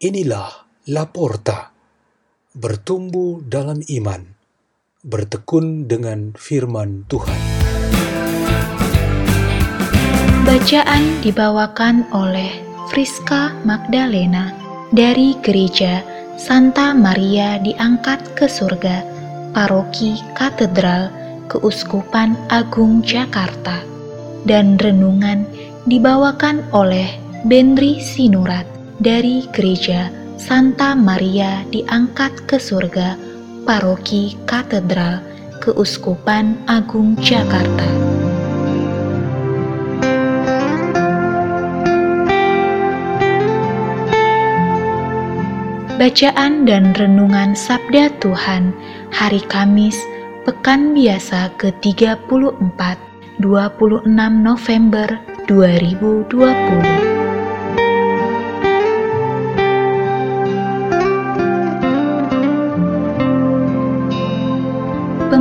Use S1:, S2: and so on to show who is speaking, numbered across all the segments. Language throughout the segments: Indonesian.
S1: Inilah Laporta, bertumbuh dalam iman, bertekun dengan firman Tuhan.
S2: Bacaan dibawakan oleh Friska Magdalena dari Gereja Santa Maria diangkat ke surga, Paroki Katedral Keuskupan Agung Jakarta, dan renungan dibawakan oleh Benri Sinurat dari Gereja Santa Maria diangkat ke surga, Paroki Katedral Keuskupan Agung Jakarta. Bacaan dan Renungan Sabda Tuhan Hari Kamis, Pekan Biasa ke-34, 26 November 2020.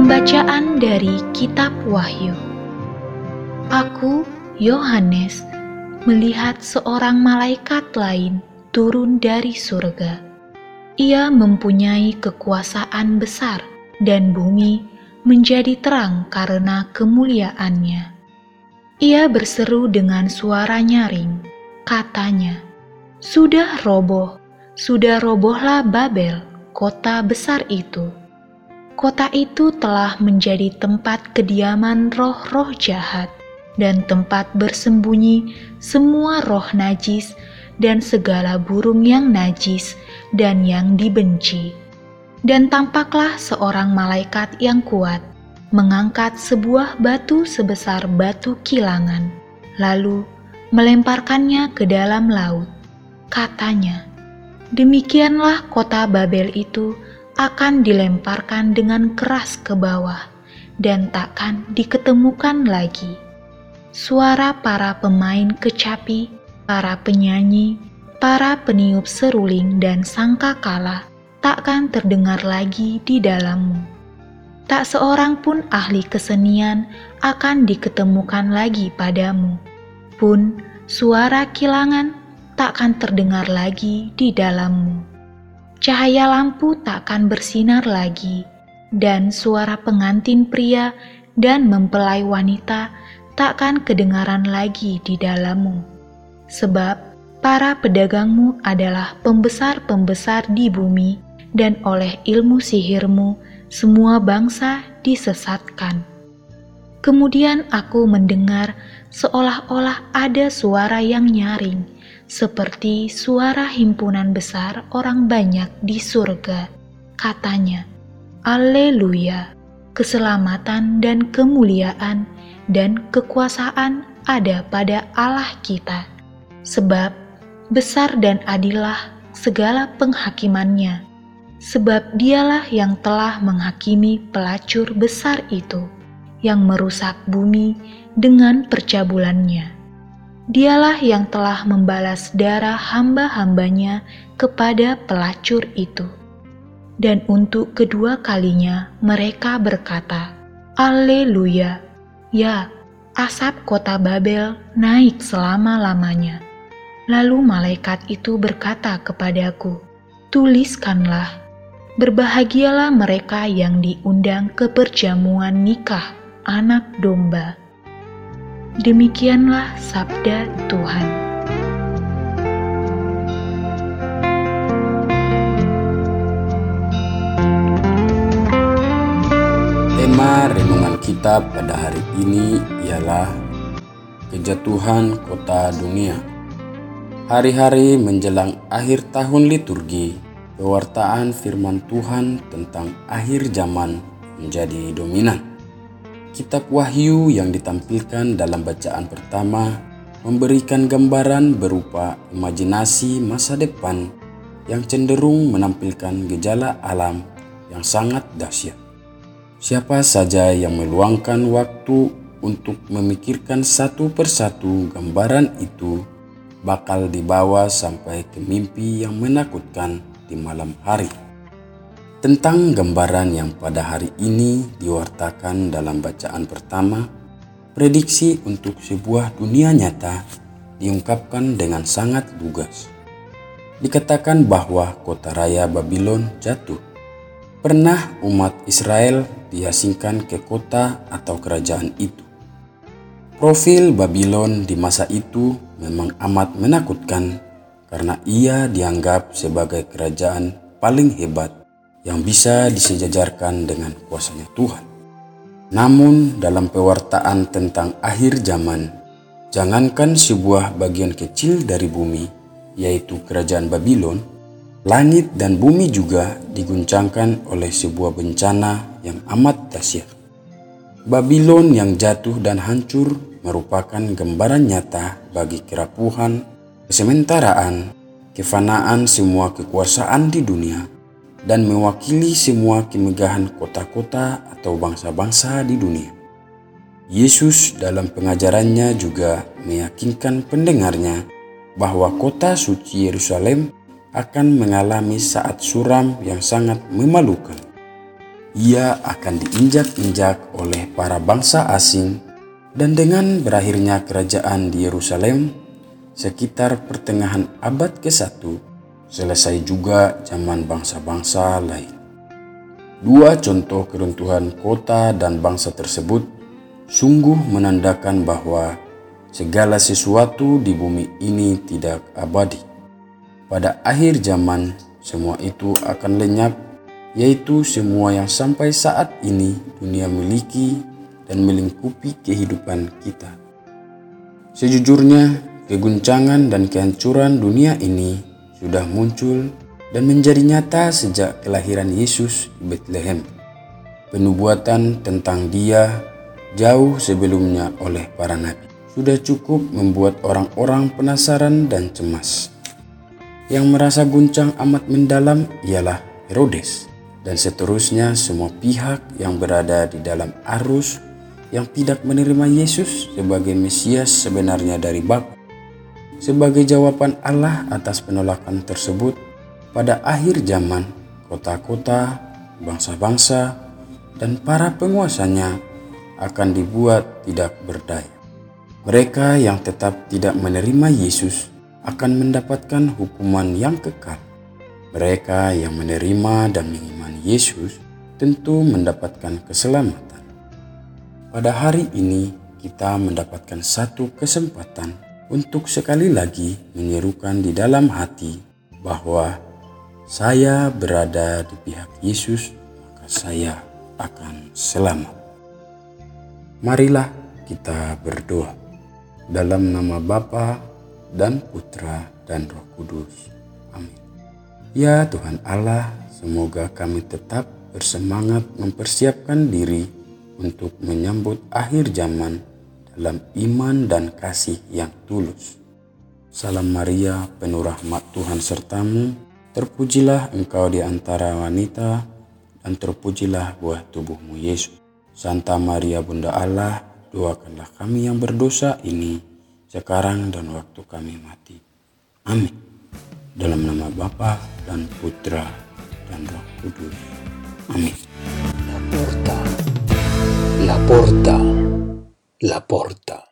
S2: Pembacaan dari Kitab Wahyu. Aku, Yohanes, melihat seorang malaikat lain turun dari surga. Ia mempunyai kekuasaan besar, dan bumi menjadi terang karena kemuliaannya. Ia berseru dengan suara nyaring, katanya, "Sudah roboh, sudah robohlah Babel, kota besar itu." Kota itu telah menjadi tempat kediaman roh-roh jahat dan tempat bersembunyi semua roh najis dan segala burung yang najis dan yang dibenci. Dan tampaklah seorang malaikat yang kuat mengangkat sebuah batu sebesar batu kilangan, lalu melemparkannya ke dalam laut. Katanya, "Demikianlah kota Babel itu." Akan dilemparkan dengan keras ke bawah dan takkan diketemukan lagi. Suara para pemain kecapi, para penyanyi, para peniup seruling dan sangkakala takkan terdengar lagi di dalammu. Tak seorang pun ahli kesenian akan diketemukan lagi padamu. Pun suara kilangan takkan terdengar lagi di dalammu cahaya lampu takkan bersinar lagi, dan suara pengantin pria dan mempelai wanita takkan kedengaran lagi di dalammu. Sebab para pedagangmu adalah pembesar-pembesar di bumi, dan oleh ilmu sihirmu semua bangsa disesatkan. Kemudian aku mendengar seolah-olah ada suara yang nyaring, seperti suara himpunan besar orang banyak di surga. Katanya, Alleluia, keselamatan dan kemuliaan dan kekuasaan ada pada Allah kita. Sebab besar dan adillah segala penghakimannya, sebab dialah yang telah menghakimi pelacur besar itu, yang merusak bumi dengan percabulannya Dialah yang telah membalas darah hamba-hambanya kepada pelacur itu. Dan untuk kedua kalinya mereka berkata, Alleluia, ya asap kota Babel naik selama-lamanya. Lalu malaikat itu berkata kepadaku, Tuliskanlah, berbahagialah mereka yang diundang ke perjamuan nikah anak domba Demikianlah sabda Tuhan.
S3: Tema renungan kita pada hari ini ialah kejatuhan kota dunia. Hari-hari menjelang akhir tahun liturgi, pewartaan firman Tuhan tentang akhir zaman menjadi dominan. Kitab Wahyu yang ditampilkan dalam bacaan pertama memberikan gambaran berupa imajinasi masa depan yang cenderung menampilkan gejala alam yang sangat dahsyat. Siapa saja yang meluangkan waktu untuk memikirkan satu persatu gambaran itu bakal dibawa sampai ke mimpi yang menakutkan di malam hari. Tentang gambaran yang pada hari ini diwartakan dalam bacaan pertama, prediksi untuk sebuah dunia nyata diungkapkan dengan sangat lugas. dikatakan bahwa kota raya Babylon jatuh. Pernah umat Israel diasingkan ke kota atau kerajaan itu. Profil Babylon di masa itu memang amat menakutkan karena ia dianggap sebagai kerajaan paling hebat yang bisa disejajarkan dengan kuasanya Tuhan. Namun dalam pewartaan tentang akhir zaman, jangankan sebuah bagian kecil dari bumi, yaitu kerajaan Babylon, langit dan bumi juga diguncangkan oleh sebuah bencana yang amat dahsyat. Babylon yang jatuh dan hancur merupakan gambaran nyata bagi kerapuhan, kesementaraan, kefanaan semua kekuasaan di dunia, dan mewakili semua kemegahan kota-kota atau bangsa-bangsa di dunia. Yesus dalam pengajarannya juga meyakinkan pendengarnya bahwa kota suci Yerusalem akan mengalami saat suram yang sangat memalukan. Ia akan diinjak-injak oleh para bangsa asing dan dengan berakhirnya kerajaan di Yerusalem sekitar pertengahan abad ke-1 selesai juga zaman bangsa-bangsa lain. Dua contoh keruntuhan kota dan bangsa tersebut sungguh menandakan bahwa segala sesuatu di bumi ini tidak abadi. Pada akhir zaman, semua itu akan lenyap, yaitu semua yang sampai saat ini dunia miliki dan melingkupi kehidupan kita. Sejujurnya, keguncangan dan kehancuran dunia ini sudah muncul dan menjadi nyata sejak kelahiran Yesus di Bethlehem. Penubuatan tentang Dia jauh sebelumnya oleh para nabi sudah cukup membuat orang-orang penasaran dan cemas. Yang merasa guncang amat mendalam ialah Herodes dan seterusnya semua pihak yang berada di dalam arus yang tidak menerima Yesus sebagai Mesias sebenarnya dari Bapa sebagai jawaban Allah atas penolakan tersebut, pada akhir zaman, kota-kota, bangsa-bangsa, dan para penguasanya akan dibuat tidak berdaya. Mereka yang tetap tidak menerima Yesus akan mendapatkan hukuman yang kekal. Mereka yang menerima dan mengimani Yesus tentu mendapatkan keselamatan. Pada hari ini, kita mendapatkan satu kesempatan untuk sekali lagi menyerukan di dalam hati bahwa saya berada di pihak Yesus, maka saya akan selamat. Marilah kita berdoa dalam nama Bapa dan Putra dan Roh Kudus. Amin. Ya Tuhan Allah, semoga kami tetap bersemangat mempersiapkan diri untuk menyambut akhir zaman dalam iman dan kasih yang tulus. Salam Maria, penuh rahmat Tuhan sertamu, terpujilah engkau di antara wanita, dan terpujilah buah tubuhmu Yesus. Santa Maria Bunda Allah, doakanlah kami yang berdosa ini, sekarang dan waktu kami mati. Amin. Dalam nama Bapa dan Putra dan Roh Kudus. Amin.
S1: La porta, la porta la porta.